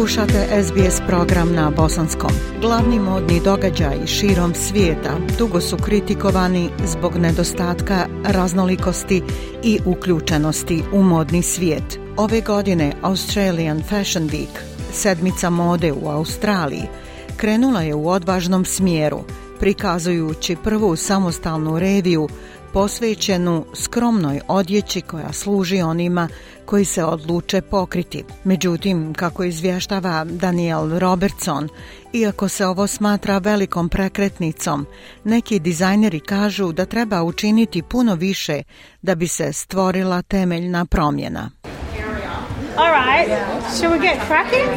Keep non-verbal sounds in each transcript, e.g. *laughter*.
Slušate SBS program na bosanskom. Glavni modni događaji širom svijeta dugo su kritikovani zbog nedostatka raznolikosti i uključenosti u modni svijet. Ove godine Australian Fashion Week, sedmica mode u Australiji, krenula je u odvažnom smjeru, prikazujući prvu samostalnu reviju posvećenu skromnoj odjeći koja služi onima koji se odluče pokriti. Međutim, kako izvještava Daniel Robertson, iako se ovo smatra velikom prekretnicom, neki dizajneri kažu da treba učiniti puno više da bi se stvorila temeljna promjena. All Shall we get cracking?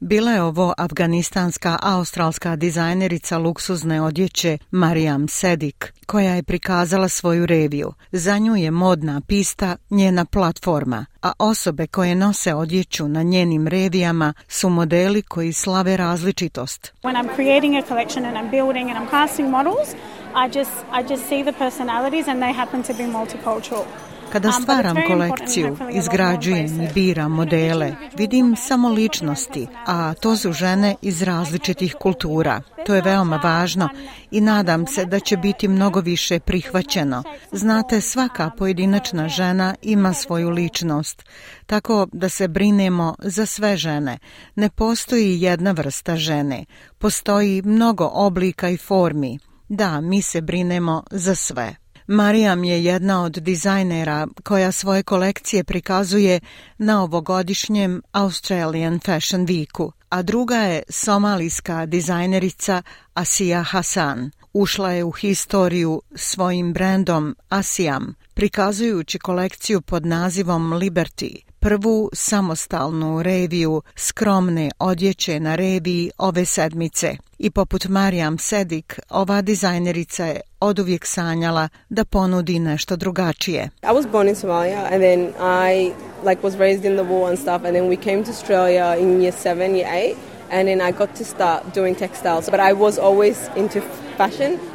Bila je ovo afganistanska australska dizajnerica luksuzne odjeće Mariam Sedik, koja je prikazala svoju reviju. Za nju je modna pista njena platforma, a osobe koje nose odjeću na njenim revijama su modeli koji slave različitost. When I'm creating a collection and I'm building and I'm casting models, I just, I just see the personalities and they happen to be multicultural. Kada pa stvaram kolekciju, izgrađujem i biram modele, vidim samo ličnosti, a to su žene iz različitih kultura. To je veoma važno i nadam se da će biti mnogo više prihvaćeno. Znate, svaka pojedinačna žena ima svoju ličnost, tako da se brinemo za sve žene. Ne postoji jedna vrsta žene, postoji mnogo oblika i formi. Da, mi se brinemo za sve. Marijam je jedna od dizajnera koja svoje kolekcije prikazuje na ovogodišnjem Australian Fashion Weeku, a druga je somalijska dizajnerica Asija Hassan. Ušla je u historiju svojim brendom Asiam, prikazujući kolekciju pod nazivom Liberty, prvu samostalnu reviju skromne odjeće na reviji ove sedmice. I poput Marijam Sedik, ova dizajnerica je od uvijek sanjala da ponudi nešto drugačije. I was born in Somalia and then I like was raised in the war and stuff and then we came to Australia in year 7, year 8 and then I got to start doing textiles but I was always into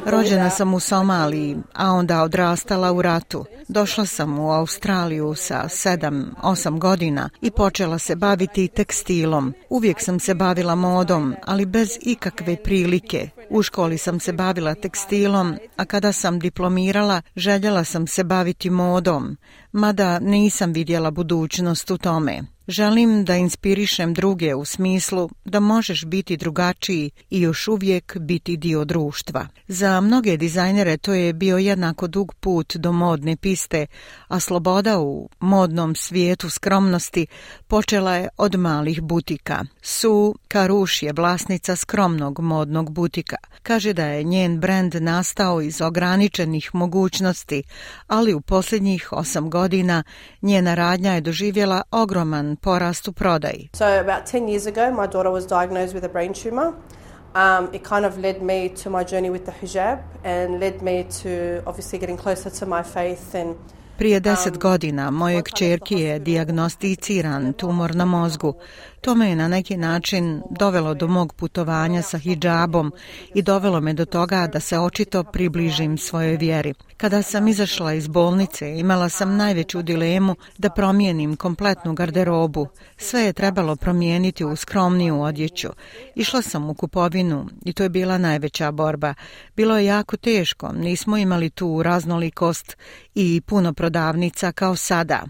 Rođena sam u Somaliji, a onda odrastala u ratu. Došla sam u Australiju sa 7-8 godina i počela se baviti tekstilom. Uvijek sam se bavila modom, ali bez ikakve prilike. U školi sam se bavila tekstilom, a kada sam diplomirala, željela sam se baviti modom, mada nisam vidjela budućnost u tome. Želim da inspirišem druge u smislu da možeš biti drugačiji i još uvijek biti dio društva. Za mnoge dizajnere to je bio jednako dug put do modne piste, a sloboda u modnom svijetu skromnosti počela je od malih butika. Su Karuš je vlasnica skromnog modnog butika. Kaže da je njen brand nastao iz ograničenih mogućnosti, ali u posljednjih osam godina njena radnja je doživjela ogroman porast u prodaji. So about 10 years ago my daughter brain Um, it kind of led me to my journey with the hijab and led me to obviously getting closer to my faith and Prije deset um, godina mojoj kćerki je diagnosticiran tumor na mozgu. To me je na neki način dovelo do mog putovanja sa hijabom i dovelo me do toga da se očito približim svojoj vjeri. Kada sam izašla iz bolnice, imala sam najveću dilemu da promijenim kompletnu garderobu. Sve je trebalo promijeniti u skromniju odjeću. Išla sam u kupovinu i to je bila najveća borba. Bilo je jako teško, nismo imali tu raznolikost i puno prodavnica kao sada.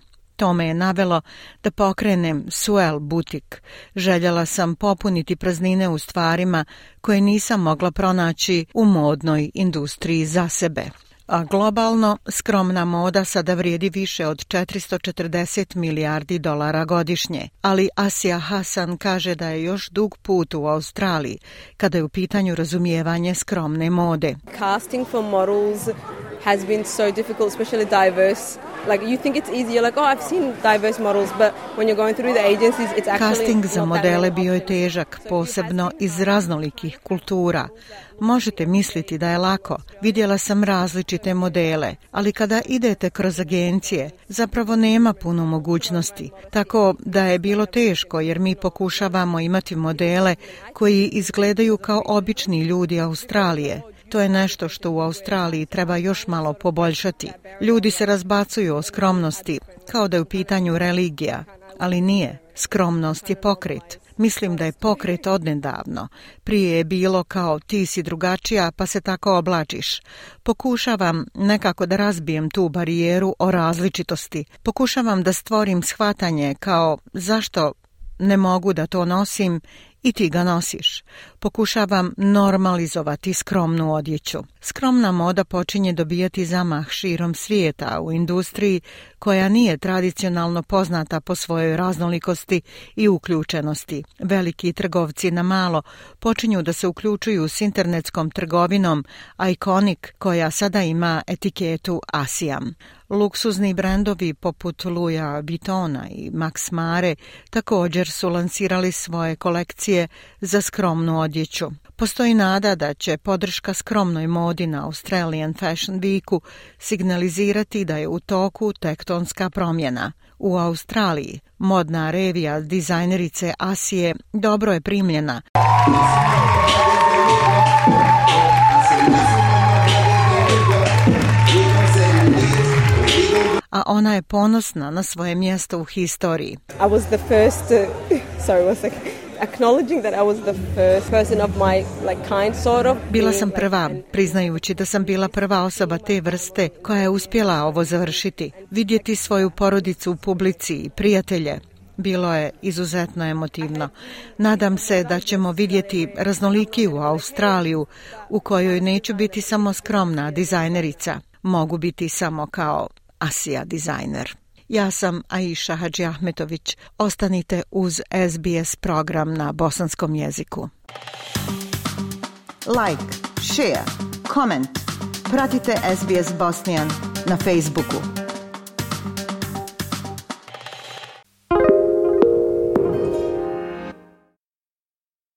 To me je navelo da pokrenem Suel butik. Željela sam popuniti praznine u stvarima koje nisam mogla pronaći u modnoj industriji za sebe. A globalno, skromna moda sada vrijedi više od 440 milijardi dolara godišnje, ali Asia Hasan kaže da je još dug put u Australiji kada je u pitanju razumijevanje skromne mode. Casting for models has been so difficult, especially diverse Casting za modele bio je težak, posebno iz raznolikih kultura. Možete misliti da je lako. Vidjela sam različite modele, ali kada idete kroz agencije, zapravo nema puno mogućnosti. Tako da je bilo teško jer mi pokušavamo imati modele koji izgledaju kao obični ljudi Australije. To je nešto što u Australiji treba još malo poboljšati. Ljudi se razbacuju o skromnosti, kao da je u pitanju religija, ali nije. Skromnost je pokret. Mislim da je pokret odnedavno. Prije je bilo kao ti si drugačija pa se tako oblačiš. Pokušavam nekako da razbijem tu barijeru o različitosti. Pokušavam da stvorim shvatanje kao zašto ne mogu da to nosim i ti ga nosiš. Pokušavam normalizovati skromnu odjeću. Skromna moda počinje dobijati zamah širom svijeta u industriji koja nije tradicionalno poznata po svojoj raznolikosti i uključenosti. Veliki trgovci na malo počinju da se uključuju s internetskom trgovinom Iconic koja sada ima etiketu Asiam. Luksuzni brendovi poput Luja Bitona i Max Mare također su lansirali svoje kolekcije za skromnu odjeću. Postoji nada da će podrška skromnoj modi na Australian Fashion Weeku signalizirati da je u toku tektonska promjena. U Australiji modna revija dizajnerice Asije dobro je primljena. a ona je ponosna na svoje mjesto u historiji. I was the first, *laughs* sorry, bila sam prva, priznajući da sam bila prva osoba te vrste koja je uspjela ovo završiti, vidjeti svoju porodicu u publici i prijatelje. Bilo je izuzetno emotivno. Nadam se da ćemo vidjeti raznolikiju Australiju u kojoj neću biti samo skromna dizajnerica. Mogu biti samo kao Asia dizajner. Ja sam Aisha Hadži Ahmetović. Ostanite uz SBS program na bosanskom jeziku. Like, share, comment. Pratite SBS Bosnian na Facebooku.